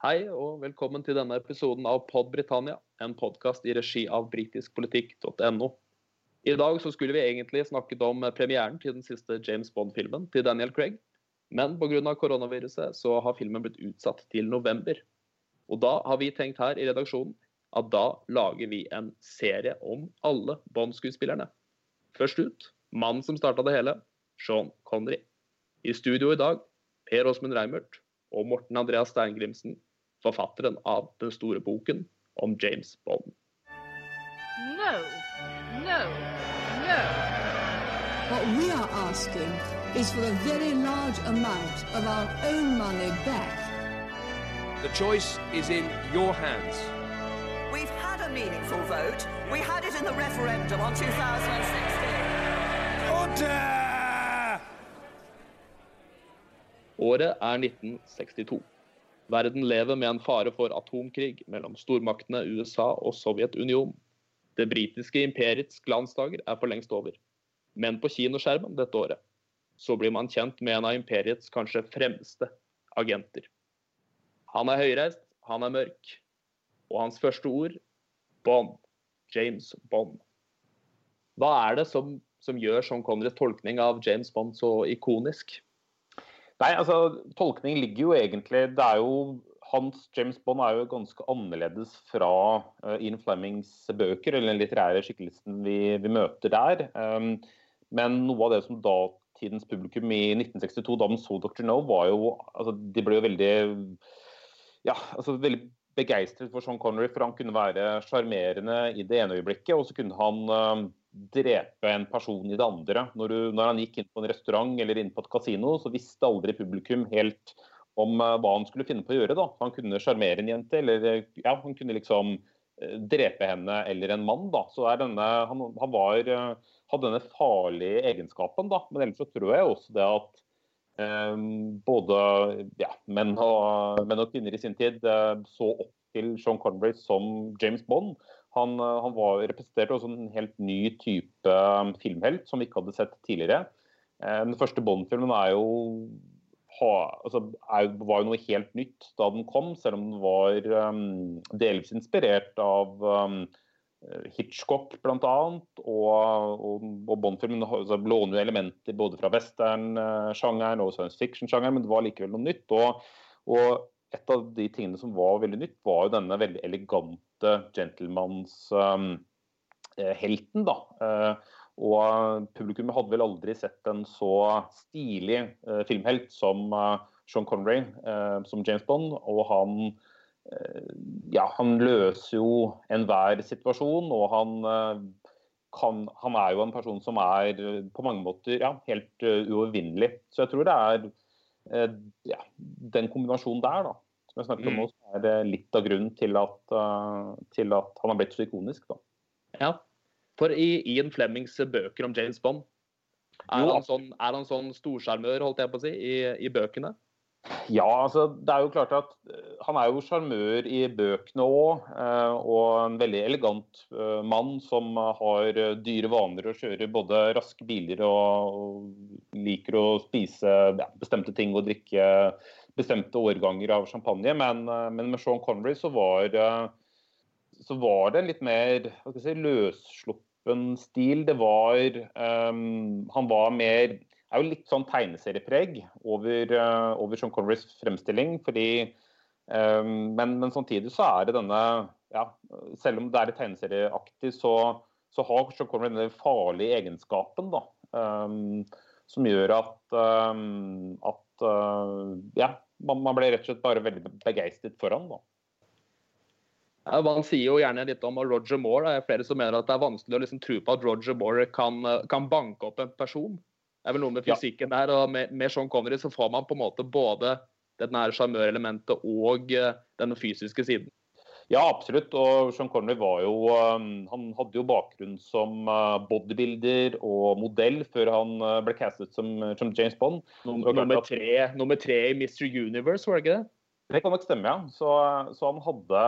Hei og velkommen til denne episoden av Pod Britannia, en podkast i regi av britiskpolitikk.no. I dag så skulle vi egentlig snakket om premieren til den siste James Bond-filmen til Daniel Craig, men pga. koronaviruset så har filmen blitt utsatt til november. Og da har vi tenkt her i redaksjonen at da lager vi en serie om alle Bond-skuespillerne. Først ut, mannen som starta det hele, Sean Connery. I studio i dag, Per Åsmund Reimert og Morten Andreas Steingrimsen forfatteren av den store boken om James Bond. No, no, no. What we are asking is for a very large amount of our own money back. The choice is in your hands. We've had a meaningful vote. We had it in the referendum on 2016. Order! Året er 1962. Verden lever med en fare for atomkrig mellom stormaktene USA og Sovjetunionen. Det britiske imperiets glansdager er for lengst over. Men på kinoskjermen dette året så blir man kjent med en av imperiets kanskje fremste agenter. Han er høyreist, han er mørk. Og hans første ord Bond. James Bond. Hva er det som, som gjør Sean Connerys tolkning av James Bond så ikonisk? Nei, altså, Tolkning ligger jo egentlig det er jo, Hans James Bond er jo ganske annerledes fra uh, Ian Flemings bøker, eller den litterære skikkelsen vi, vi møter der. Um, men noe av det som datidens publikum i 1962, da de så Dr. No, var jo altså, De ble jo veldig ja, altså veldig begeistret for Sean Connery, for han kunne være sjarmerende i det ene øyeblikket, og så kunne han uh, drepe en person i det andre. Når, du, når, han gikk inn på en restaurant eller inn på et kasino, så visste aldri publikum helt om uh, hva han skulle finne på å gjøre. da. Han kunne sjarmere en jente, eller ja, han kunne liksom uh, drepe henne eller en mann. da. Så denne, han, han var, hadde denne farlige egenskapen. da. Men ellers så tror jeg også det at både ja, menn, og, menn, og, kvinner i sin tid så opp til Sean Connery som James Bond. Han, eh, han var, representerte også en helt ny type um, filmhelt som vi ikke hadde sett tidligere. Eh, den første Bond-filmen er jo altså, var jo noe helt nytt da den kom, selv om den var um, delvis inspirert av um, Hitchcock bl.a. Og, og, og Bond-filmen altså, låner jo elementer både fra western-sjangeren og science fiction-sjangeren, men det var likevel noe nytt. Og, og et av de tingene som var veldig nytt, var jo denne veldig elegante gentleman's-helten. Um, da. Uh, og publikum hadde vel aldri sett en så stilig uh, filmhelt som Sean Connery, som James Bond. Og han, ja, han løser jo enhver situasjon, og han, kan, han er jo en person som er på mange måter ja, helt uovervinnelig. Så jeg tror det er Eh, ja, den kombinasjonen der, da, som jeg snakket om mm. nå, mm. er litt av grunnen til at, uh, til at han har blitt så ikonisk. da. Ja, for i Ian Flemings bøker om James Bond, er jo, han sånn, er han sånn storsjarmør, holdt jeg på å si, i, i bøkene? Ja, altså det er jo klart at eh, han er jo sjarmør i bøkene òg. Eh, og en veldig elegant eh, mann som har dyre vaner og kjører både raske biler og, liker å spise ja, bestemte ting og drikke bestemte årganger av champagne. Men, men med Sean Connery så var, så var det en litt mer si, løssluppen stil. Det var um, Han var mer er jo litt sånn tegneseriepreg over, uh, over Sean Connerys fremstilling. fordi um, men, men, samtidig så er det denne ja, Selv om det er litt tegneserieaktig, så, så har Sean Connery denne farlige egenskapen da, um, som gjør at, um, at uh, ja, man, man, ble rett og slett bare veldig begeistret for han. da. Ja, man sier jo gjerne litt om Roger Moore. Det er flere som mener at det er vanskelig å liksom tro på at Roger Moore kan, kan banke opp en person. Det er vel noe med fysikken ja. der. og med, med, Sean Connery så får man på en måte både det sjarmørelementet og den fysiske siden. Ja, absolutt. Og Sean Connery var jo um, Han hadde jo bakgrunn som uh, bodybuilder og modell før han uh, ble castet som, som James Bond. Nummer, nummer, tre, nummer tre i Mr. Universe, var det ikke det? Det kan nok stemme, ja. Så, så, han hadde,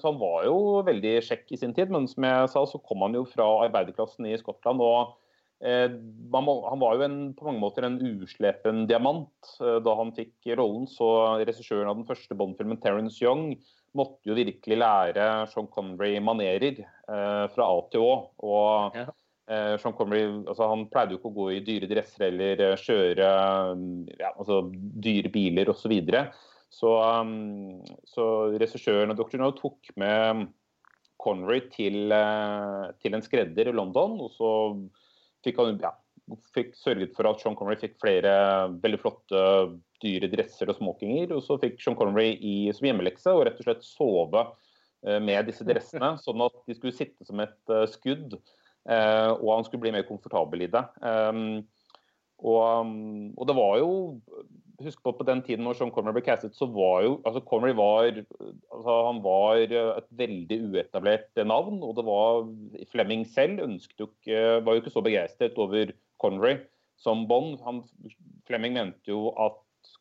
så, han var jo veldig sjekk i sin tid. Men som jeg sa, så kom han jo fra arbeiderklassen i Skottland. og han var jo en, på mange måter en uslepen diamant eh, da han fikk rollen. Så regissøren av den første Bond-filmen, Terence Young, måtte jo virkelig lære Sean Connery manerer fra A til Å. Og ja. Sean Connery altså, han pleide jo ikke å gå i dyre dresser eller kjøre ja, altså, dyre biler osv. Så, videre. så Så regissøren og Dr. No tok med Connery til, til en skredder i London. og så fikk ja, fikk sørget for at Sean Connery fikk flere veldig flotte, dyre dresser og smokinger. Og så fikk Sean Connery i, som hjemmelekse og rett og slett sove uh, med disse dressene, sånn at de skulle sitte som et uh, skudd. Uh, og han skulle bli mer komfortabel i det. Um, og, og, det var jo Husk på på den tiden når Sean Connery ble castet, så var jo altså Connery var, altså han var et veldig uetablert navn. Og det var Flemming selv ønsket jo ikke, var jo ikke så begeistret over Connery som Bond. Han, Flemming mente jo at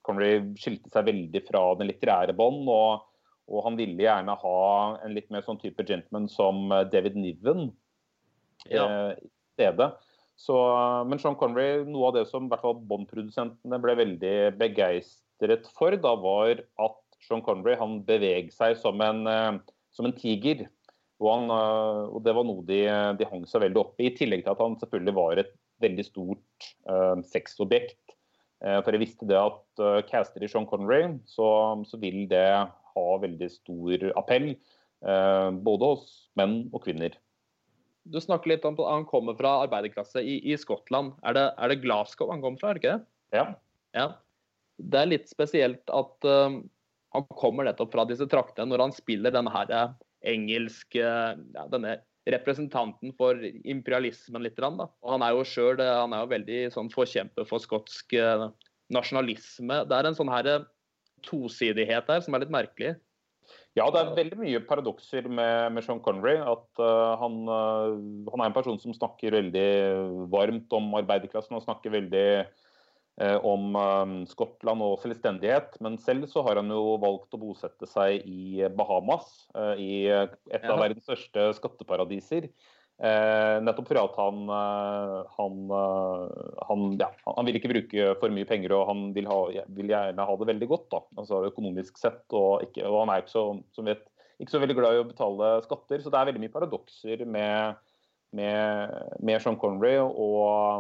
Connery skilte seg veldig fra den litterære Bond. Og, og, han ville gjerne ha en litt mer sånn type gentleman som David Niven ja. eh, i stedet. Så, men Sean Connery, noe av det som Bond-produsentene ble veldig begeistret for, da var at Sean Connery han beveg seg som en, eh, som en tiger. Og, han, eh, og, det var noe de, de, hang seg veldig opp i. I tillegg til at han selvfølgelig var et veldig stort uh, sexobjekt. Uh, for jeg visste det at uh, caster i Sean Connery, så, så, vil det ha veldig stor appell. Uh, både hos menn og kvinner. Du snakker litt om at han kommer fra arbeiderklasse i, i Skottland. Er det, er det, Glasgow han kommer fra, er det ikke det? Ja. ja. Det er litt spesielt at uh, han kommer nettopp fra disse traktene når han spiller denne her eh, engelske ja, denne representanten for imperialismen litt. Da. Og han er jo sjøl veldig sånn forkjemper for skotsk eh, nasjonalisme. Det er en sånn her tosidighet her som er litt merkelig. Ja, det er veldig mye paradokser med, med Sean Connery. At uh, han, uh, han, er en person som snakker veldig varmt om arbeiderklassen. Han snakker veldig uh, om Skottland og selvstendighet. Men selv så har han jo valgt å bosette seg i Bahamas, i et av verdens største skatteparadiser. Eh, nettopp fordi at han, eh, han, eh, han, ja, han, vil ikke bruke for mye penger og han vil, ha, vil gjerne ha det veldig godt da, altså økonomisk sett. Og, ikke, og han er ikke så, vet, ikke så, veldig glad i å betale skatter. Så det er veldig mye paradokser med, med, med Sean Connery. Og,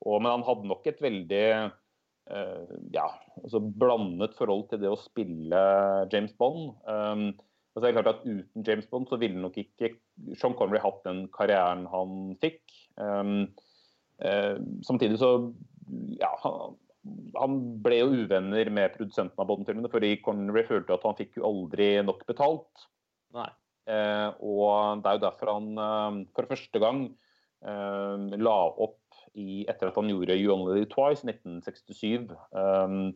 og, men han hadde nok et veldig eh, ja, altså blandet forhold til det å spille James Bond. Um, Altså, det er klart at Uten James Bond så ville nok ikke Sean Connery hatt den karrieren han fikk. Um, uh, samtidig så ja, han, han, ble jo uvenner med produsenten av Bond-filmene, fordi Connery følte at han fikk jo aldri nok betalt. Nei. Uh, og det er jo derfor han uh, for første gang la opp i, etter at han gjorde You Only Live Twice i 1967. Um,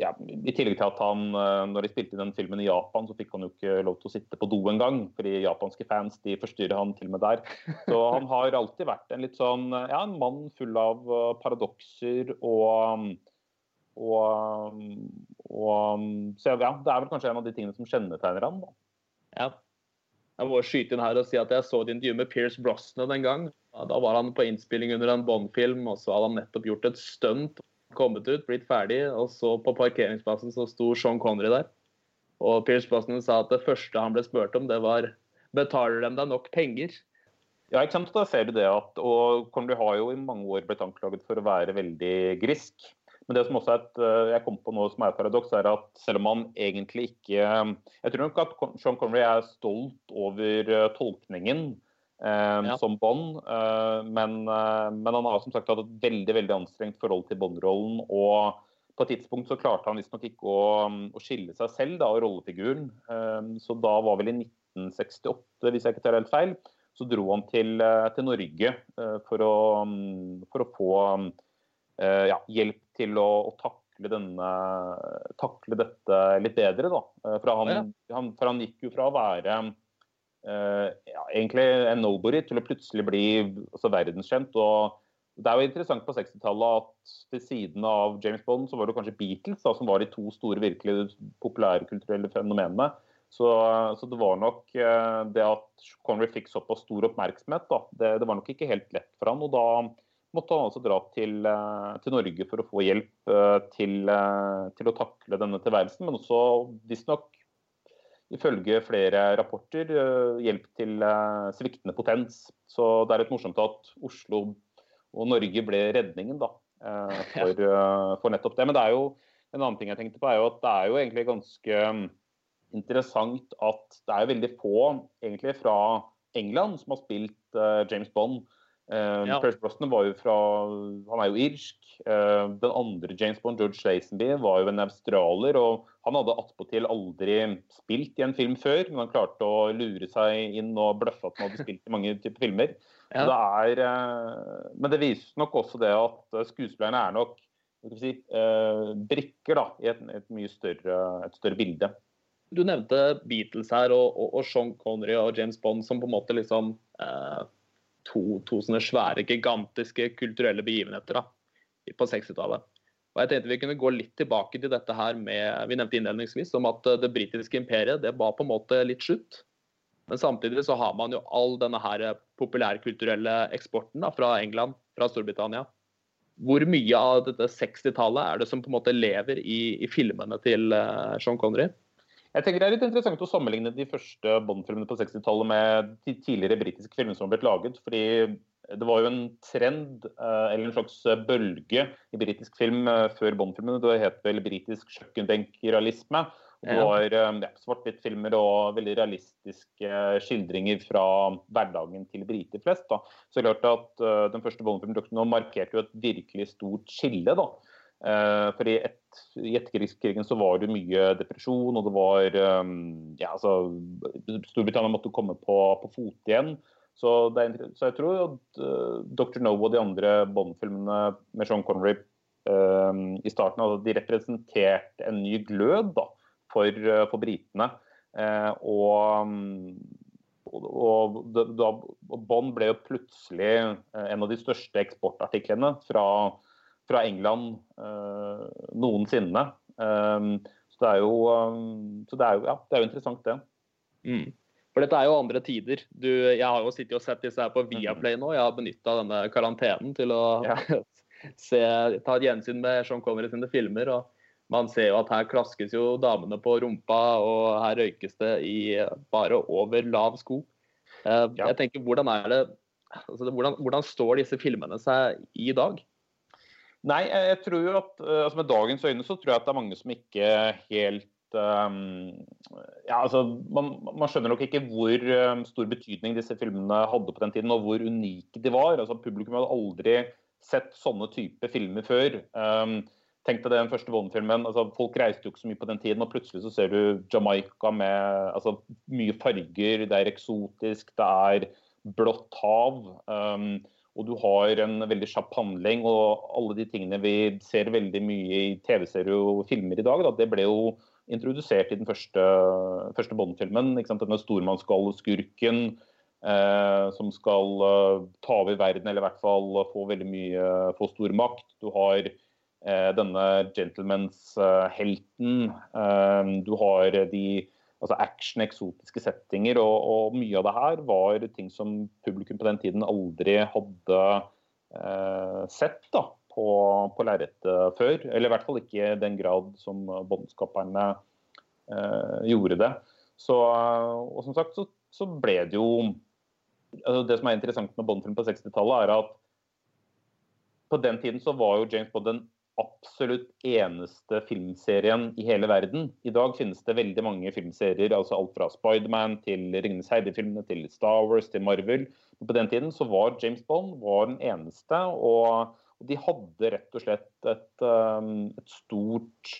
ja, I tillegg til at han, eh, når de spilte den filmen i Japan, så fikk han jo ikke lov til å sitte på do engang. Fordi japanske fans de forstyrrer han til og med der. Så han har alltid vært en litt sånn, ja, en mann full av eh, paradokser og, og, og Så ja, det er vel kanskje en av de tingene som kjennetegner han. da. Ja. Jeg må skyte inn her og si at jeg så et intervju med Pierce Brosnan en gang. Da var han på innspilling under en Bond-film, og så hadde han nettopp gjort et stunt kommet ut, blitt ferdig, og så på parkeringsplassen så sto Sean Connery der. Og Pierce Brosnan sa at det første han ble spurt om, det var betaler de deg nok penger? Ja, ikke sant? Da ser du det at, og Connery har jo i mange år blitt anklaget for å være veldig grisk. Men det som også er et, eh, jeg kom på noe som er et paradoks, er at selv om han egentlig ikke Jeg tror nok at Sean Connery er stolt over eh, tolkningen eh, ja. som Bond. Eh, men, eh, men, han har som sagt hatt et veldig veldig anstrengt forhold til Bond-rollen. Og på et tidspunkt så klarte han visstnok ikke å, å, skille seg selv da, og rollefiguren. Eh, så da var vel i 1968, hvis jeg ikke tar helt feil, så dro han til, eh, til Norge for å, for, å, få ja, hjelp til å, å takle denne, takle dette litt bedre. Da. For han, ja. han, for han gikk jo fra å være ja, egentlig en nobody til å plutselig bli altså, verdenskjent. og det er jo interessant på 60-tallet at ved siden av James Bond så var det kanskje Beatles da, som var de to store virkelig populærkulturelle fenomenene. Så, så, det var nok det at Connery fikk såpass stor oppmerksomhet, da, det, det, var nok ikke helt lett for han. Og da måtte han altså dra til, til Norge for å få hjelp til, til, å takle denne tilværelsen, men også visstnok ifølge flere rapporter hjelp til sviktende potens. Så det er litt morsomt at Oslo og Norge ble redningen da, eh, for, eh, for, nettopp det. Men det er jo en annen ting jeg tenkte på, er jo at det er jo egentlig ganske mm, interessant at det er veldig få egentlig fra England som har spilt James Bond. Uh, ja. Pierce Brosnan var jo fra Han er jo irsk. Uh, den andre James Bond, George Lazenby, var jo en australier. og Han hadde attpåtil aldri spilt i en film før, men han klarte å lure seg inn og bløffe at han hadde spilt i mange typer filmer. Ja. Det er, uh, men det viser nok også det at eh, skuespillerne er nok si, uh, brikker da, i et, et mye større, et større, bilde. Du nevnte Beatles her og, og, og, Sean Connery og James Bond som på en måte liksom eh, to, to, sånne svære, gigantiske kulturelle begivenheter da, på 60-tallet. Og jeg tenkte Vi kunne gå litt tilbake til dette her med vi nevnte innledningsvis, om at det britiske imperiet det var på en måte litt slutt. Men samtidig så har man jo all denne her populærkulturelle eksporten da, fra England, fra Storbritannia. Hvor mye av dette 60-tallet er det som på en måte lever i, i filmene til uh, Sean Connery? Jeg tenker Det er litt interessant å sammenligne de første Bond-filmene på 60-tallet med de tidligere britiske filmene som har blitt laget. fordi det var jo en trend, uh, eller en slags bølge, i britisk film uh, før Bond-filmene. Det het vel britisk kjøkkenbenkrealisme. Det var eh, ja, svart-hvitt-filmer og veldig realistiske skildringer fra hverdagen til briter flest. Da. Så det klart at Den første Bond-filmen markerte jo et virkelig stort skille. da. Uh, for i, et, i etterkrigskrigen så var det mye depresjon, og det var um, ja, altså, Storbritannia måtte komme på, på fot igjen. Så, er, så, jeg tror at uh, Dr. No og de andre Bond-filmene med Sean Connery i starten altså, de representerte en ny glød. da for, eh, for britene. Eh, og, og, da, Bond ble jo plutselig eh, en av de største eksportartiklene fra, fra England noensinne. Så det er jo, så det er jo, ja, det er jo interessant, det. Mm. For dette er jo andre tider. Du, jeg har jo sittet og sett disse her på Viaplay nå. Jeg har benytta denne karantenen til å ja. se, ta et gjensyn med Sean Connery sine filmer. og man ser jo at her klaskes jo damene på rumpa, og her røykes det i bare over lav sko. Eh. Jeg tenker, hvordan er det altså, hvordan, hvordan, står disse filmene seg i dag? Nei, jeg tror jo at eh, altså Med dagens øyne så tror jeg at det er mange som ikke helt um, ja, altså, man, man, skjønner nok ikke hvor um, stor betydning disse filmene hadde på den tiden, og hvor unike de var. Altså, publikum hadde aldri sett sånne type filmer før. Um, Tenk deg den første Bond-filmen. Altså, folk reiste jo ikke så mye på den tiden, og plutselig så ser du Jamaica med altså, mye farger. Det er eksotisk, det er blått hav. Um, og du har en veldig kjapp handling. Og alle de tingene vi ser veldig mye i TV-serier og filmer i dag, da, det ble jo introdusert i den første, første Bond-filmen. Denne stormannsgalleskurken eh, som skal eh, ta over verden, eller i hvert fall få veldig mye, få stor makt. Du har Eh, denne gentlemans-helten. Eh, du har de altså action, eksotiske settinger, og, og, mye av det her var ting som publikum på den tiden aldri hadde eh, sett da, på, på lerretet før. Eller i hvert fall ikke i den grad som båndskaperne eh, gjorde det. Så, og som sagt så, så ble det jo altså Det som er interessant med Bond-film på 60-tallet, er at på den tiden så var jo James Bond en absolutt eneste filmserien i hele verden. I dag finnes det veldig mange filmserier, altså alt fra Spiderman til Ringenes herre-filmene til Star Wars til Marvel. Men på den tiden så var James Bond var den eneste, og, og de hadde rett og slett et, um, et stort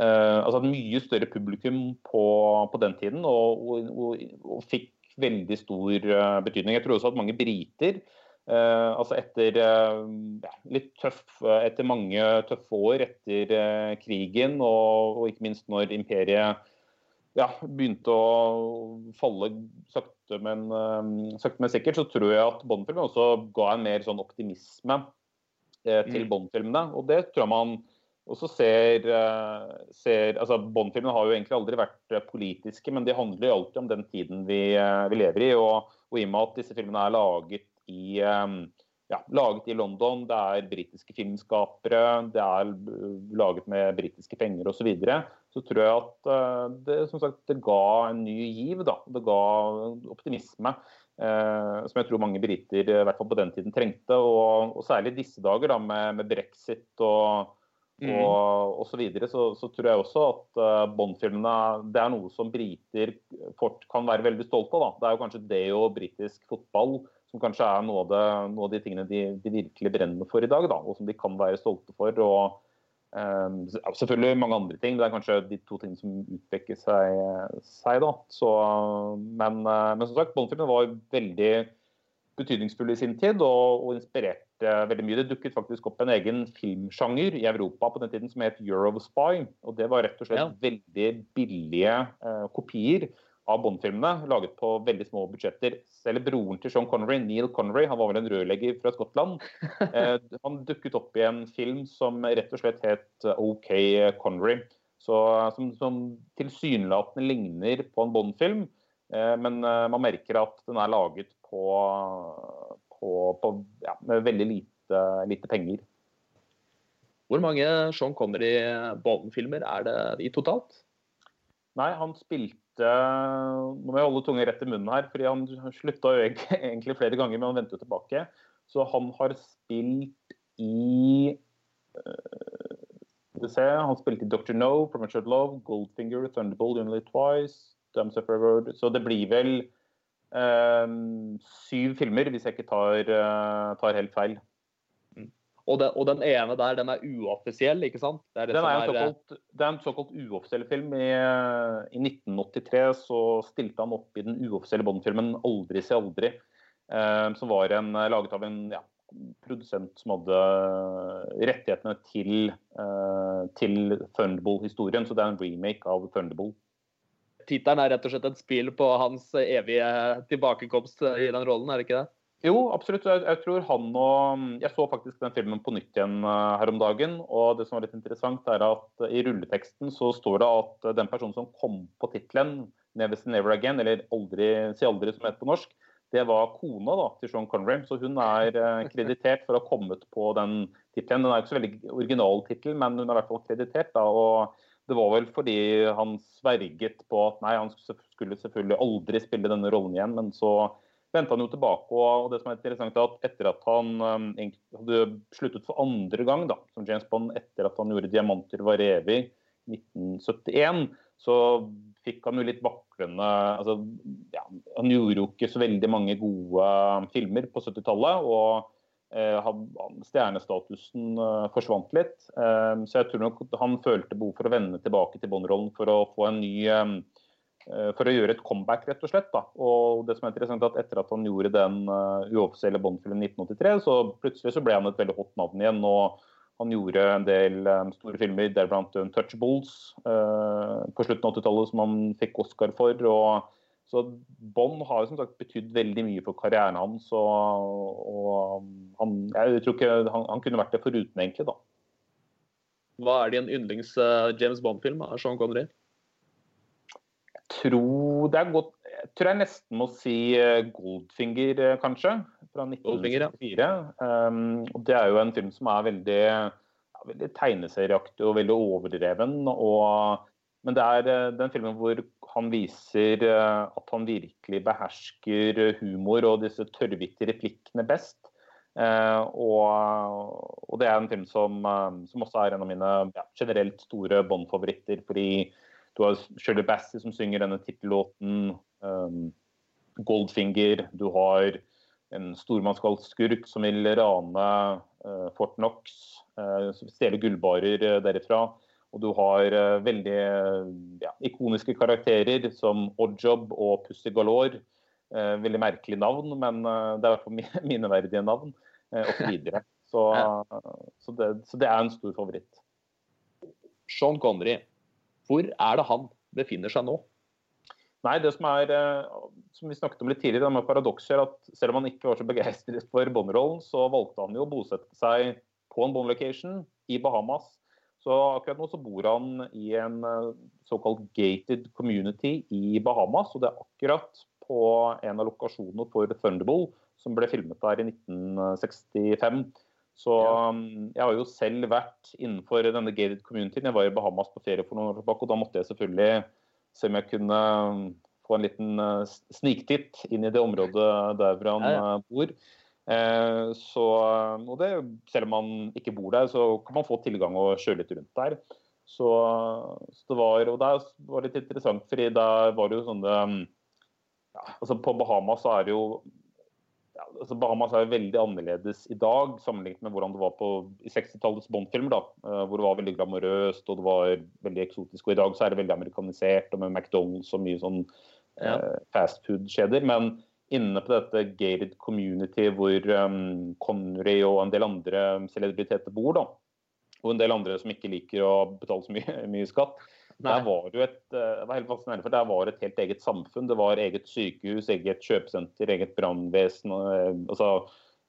uh, Altså et mye større publikum på, på den tiden, og, og, og, fikk veldig stor uh, betydning. Jeg tror også at mange briter Uh, altså etter uh, litt tøff, uh, etter mange tøffe år etter krigen, og, og, ikke minst når imperiet ja, begynte å falle sakte, men, sakte, men sikkert, så tror jeg at Bond-filmen også ga en mer sånn optimisme til mm. Bond-filmene. Og det tror jeg man også ser, ser altså Bond-filmene har jo egentlig aldri vært politiske, men de handler jo alltid om den tiden vi, vi lever i. Og, og, i og med at disse filmene er laget i ja, laget i London, det er britiske filmskapere, det er laget med britiske penger osv. Så, videre, så tror jeg at uh, det, som sagt, det ga en ny giv. Da. Det ga optimisme. Eh, som jeg tror mange briter i hvert fall på den tiden trengte. Og, og særlig disse dager da, med, med brexit og, mm. og, og så, videre, så, så, tror jeg også at uh, Bond-filmene det er noe som briter fort kan være veldig stolte av. Da. Det er jo kanskje det og britisk fotball som kanskje er noe av, det, noe av de tingene de, de, virkelig brenner for i dag, da, og som de kan være stolte for. og um, Selvfølgelig mange andre ting, det er kanskje de to tingene som utpeker seg. seg da. Så, men, eh, men, som sagt, Bond-filmen var veldig betydningsfull i sin tid og, og inspirerte veldig mye. Det dukket faktisk opp en egen filmsjanger i Europa på den tiden som het Eurospy. og Det var rett og slett ja. veldig billige uh, kopier av Bond-filmene, laget på veldig små budsjetter. Selv broren til Sean Connery, Neil Connery, han var vel en rørlegger fra Skottland. Eh, han dukket opp i en film som rett og slett het OK Connery. Så, som, som tilsynelatende ligner på en Bond-film, eh, men eh, man merker at den er laget på, på, på ja, med veldig lite, lite, penger. Hvor mange Sean Connery Bond-filmer er det i totalt? Nei, han spilte Nå må jeg holde tunga rett i munnen her, fordi han slutta jo egentlig flere ganger, men han vendte jo tilbake. Så han har spilt i uh, Han spilte i Dr. No, Premature Love, Goldfinger, Thunderbolt, Only Twice, Dams Up River Så det blir vel um, syv filmer, hvis jeg ikke tar, uh, tar helt feil. Og den, og den, ene der, den er uoffisiell, ikke sant? Det er, det er, en, såkalt, det er en såkalt uoffisiell film. I, I, 1983 så stilte han opp i den uoffisielle Bond-filmen 'Aldri si aldri'. Eh, som var en, laget av en ja, produsent som hadde rettighetene til, eh, til Thunderbolt-historien. Så det er en remake av Thunderbolt. Tittelen er rett og slett et spill på hans evige tilbakekomst i den rollen, er det ikke det? Jo, absolutt. Jeg, jeg, tror han og Jeg så faktisk den filmen på nytt igjen uh, her om dagen. Og det som var litt interessant, er at i rulleteksten så står det at den personen som kom på tittelen 'Never Say Never Again', eller aldri, 'Si aldri' som heter på norsk, det var kona da, til Sean Connery. Så hun er kreditert for å ha kommet på den tittelen. Den er ikke så veldig original tittel, men hun er i hvert fall kreditert. da, og det var vel fordi han sverget på at nei, han skulle selvfølgelig aldri spille denne rollen igjen, men så vendte han jo tilbake. Og det som er interessant er at etter at han um, hadde sluttet for andre gang da, som James Bond etter at han gjorde 'Diamanter var evig' i 1971, så fikk han jo litt vaklende altså, ja, Han gjorde jo ikke så veldig mange gode um, filmer på 70-tallet. og eh, Stjernestatusen eh, forsvant litt. Eh, så jeg tror nok han følte behov for å vende tilbake til Bond-rollen for å få en ny um, for å gjøre et comeback, rett og slett. Da. Og det som er interessant er at Etter at han gjorde den uh, uoffisielle Bond-filmen 1983, så plutselig så ble han et veldig hot navn igjen. og Han gjorde en del um, store filmer, deriblant Untouchables uh, på slutten av 80-tallet, som han fikk Oscar for. og så Bond har jo som sagt betydd veldig mye for karrieren hans. og, og han, jeg tror ikke han, han, kunne vært det foruten, egentlig. da. Hva er din yndlings uh, James Bond-film av Sean Connery? Tror det er godt Jeg tror jeg nesten må si eh, Goldfinger, eh, kanskje. Fra 1994. Ja. Um, og det er jo en film som er veldig, ja, veldig tegneserieaktig og veldig overdreven. Og, men det er eh, den filmen hvor han viser at han virkelig behersker humor og disse tørrvittige replikkene best. Uh, og, og, det er en film som, som også er en av mine ja, generelt store Bond-favoritter. fordi du har Shirley Bassey som synger denne tittellåten. Um, Goldfinger. Du har en stormannskalt som vil rane uh, Fort Knox. Uh, stjele gullbarer uh, derifra. Og du har uh, veldig ja, ikoniske karakterer som Oddjob og Pussy Galore. Uh, veldig merkelig navn, men uh, det er i hvert fall minneverdige navn. Uh, og så videre. Så, så, det, så det er en stor favoritt. Sean Connery, hvor er det han befinner seg nå? Nei, det som er, eh, som vi snakket om litt tidligere, med paradokser at selv om han ikke var så begeistret for Bond-rollen, så valgte han jo å bosette seg på en Bond-location i Bahamas. Så akkurat nå så bor han i en eh, såkalt gated community i Bahamas. Og det er akkurat på en av lokasjonene for Thunderball, som ble filmet der i 1965. Så um, jeg har jo selv vært innenfor denne gated communityen. Jeg var i Bahamas på ferie for noen år tilbake, og da måtte jeg selvfølgelig se om jeg kunne um, få en liten uh, sniktitt inn i det området der hvor han Ja, ja. uh, bor. Eh, så, og det, selv om man ikke bor der, så kan man få tilgang og kjøre litt rundt der. Så, så det var, og det var litt interessant, fordi der var det jo sånne um, ja, altså På Bahamas så er det jo ja, altså Bahamas er jo veldig annerledes i dag sammenlignet med hvordan det var på, i 60-tallets Bond-filmer. da, eh, Hvor det var veldig glamorøst og det var veldig eksotisk. Og i dag så er det veldig amerikanisert og med McDonald's og mye sånn Ja. eh, fastfood-kjeder. Men inne på dette gated community hvor um, Connery og en del andre celebriteter bor, da, og en del andre som ikke liker å betale så mye, mye skatt. Der var det jo et, eh, det var helt fascinerende, for der var et helt eget samfunn. Det var eget sykehus, eget kjøpesenter, eget brannvesen, eh, altså,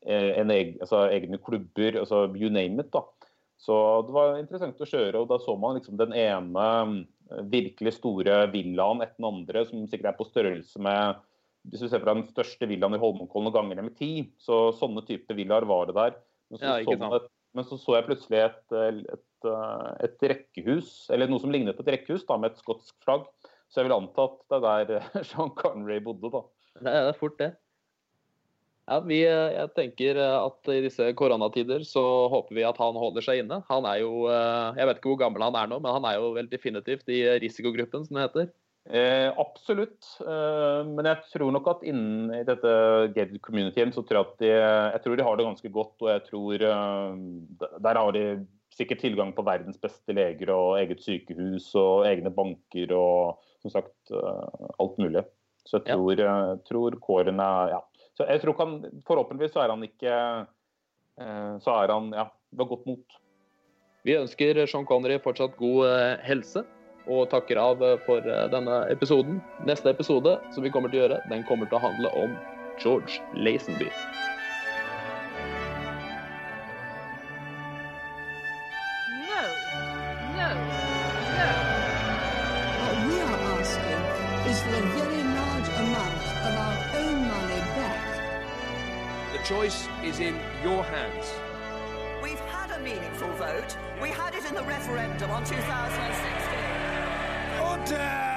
eh, altså egne klubber, altså you name it. da. Så det var interessant å kjøre, og da så man liksom den ene virkelig store villaen etter den andre, som sikkert er på størrelse med hvis du ser fra den største villaen i Holmenkollen og ganger det med ti, så sånne type villaer var det der. Men så, Ja, så, man et, men så så jeg plutselig et, eh, et, eh, et rekkehus, eller noe som lignet på et rekkehus da, med et skotsk flagg. Så jeg vil anta at det er der eh, Sean Connery bodde, da. Det er fort det. Ja, vi, jeg tenker at i disse koronatider så håper vi at han holder seg inne. Han er jo, Jeg vet ikke hvor gammel han er nå, men han er jo vel definitivt i risikogruppen, som det heter. Eh, absolutt. Eh, men jeg tror nok at innen i dette gated communityen så tror jeg at de, jeg tror de har det ganske godt. Og jeg tror eh, der har de sikkert tilgang på verdens beste leger og eget sykehus og egne banker og som sagt eh, alt mulig. Så jeg Ja. tror, jeg tror kåren er ja. Så jeg tror han, Forhåpentligvis så er han ikke eh, Så er han ja, ved godt mot. Vi ønsker Sean Connery fortsatt god eh, helse, og takker av for eh, denne episoden. Neste episode som vi kommer til å gjøre, den kommer til å handle om George Lazenby. No, no, no. What we are asking is for a very large amount of our own money back. The choice is in your hands. We've had a meaningful vote. We had it in the referendum on 2016. Doctor!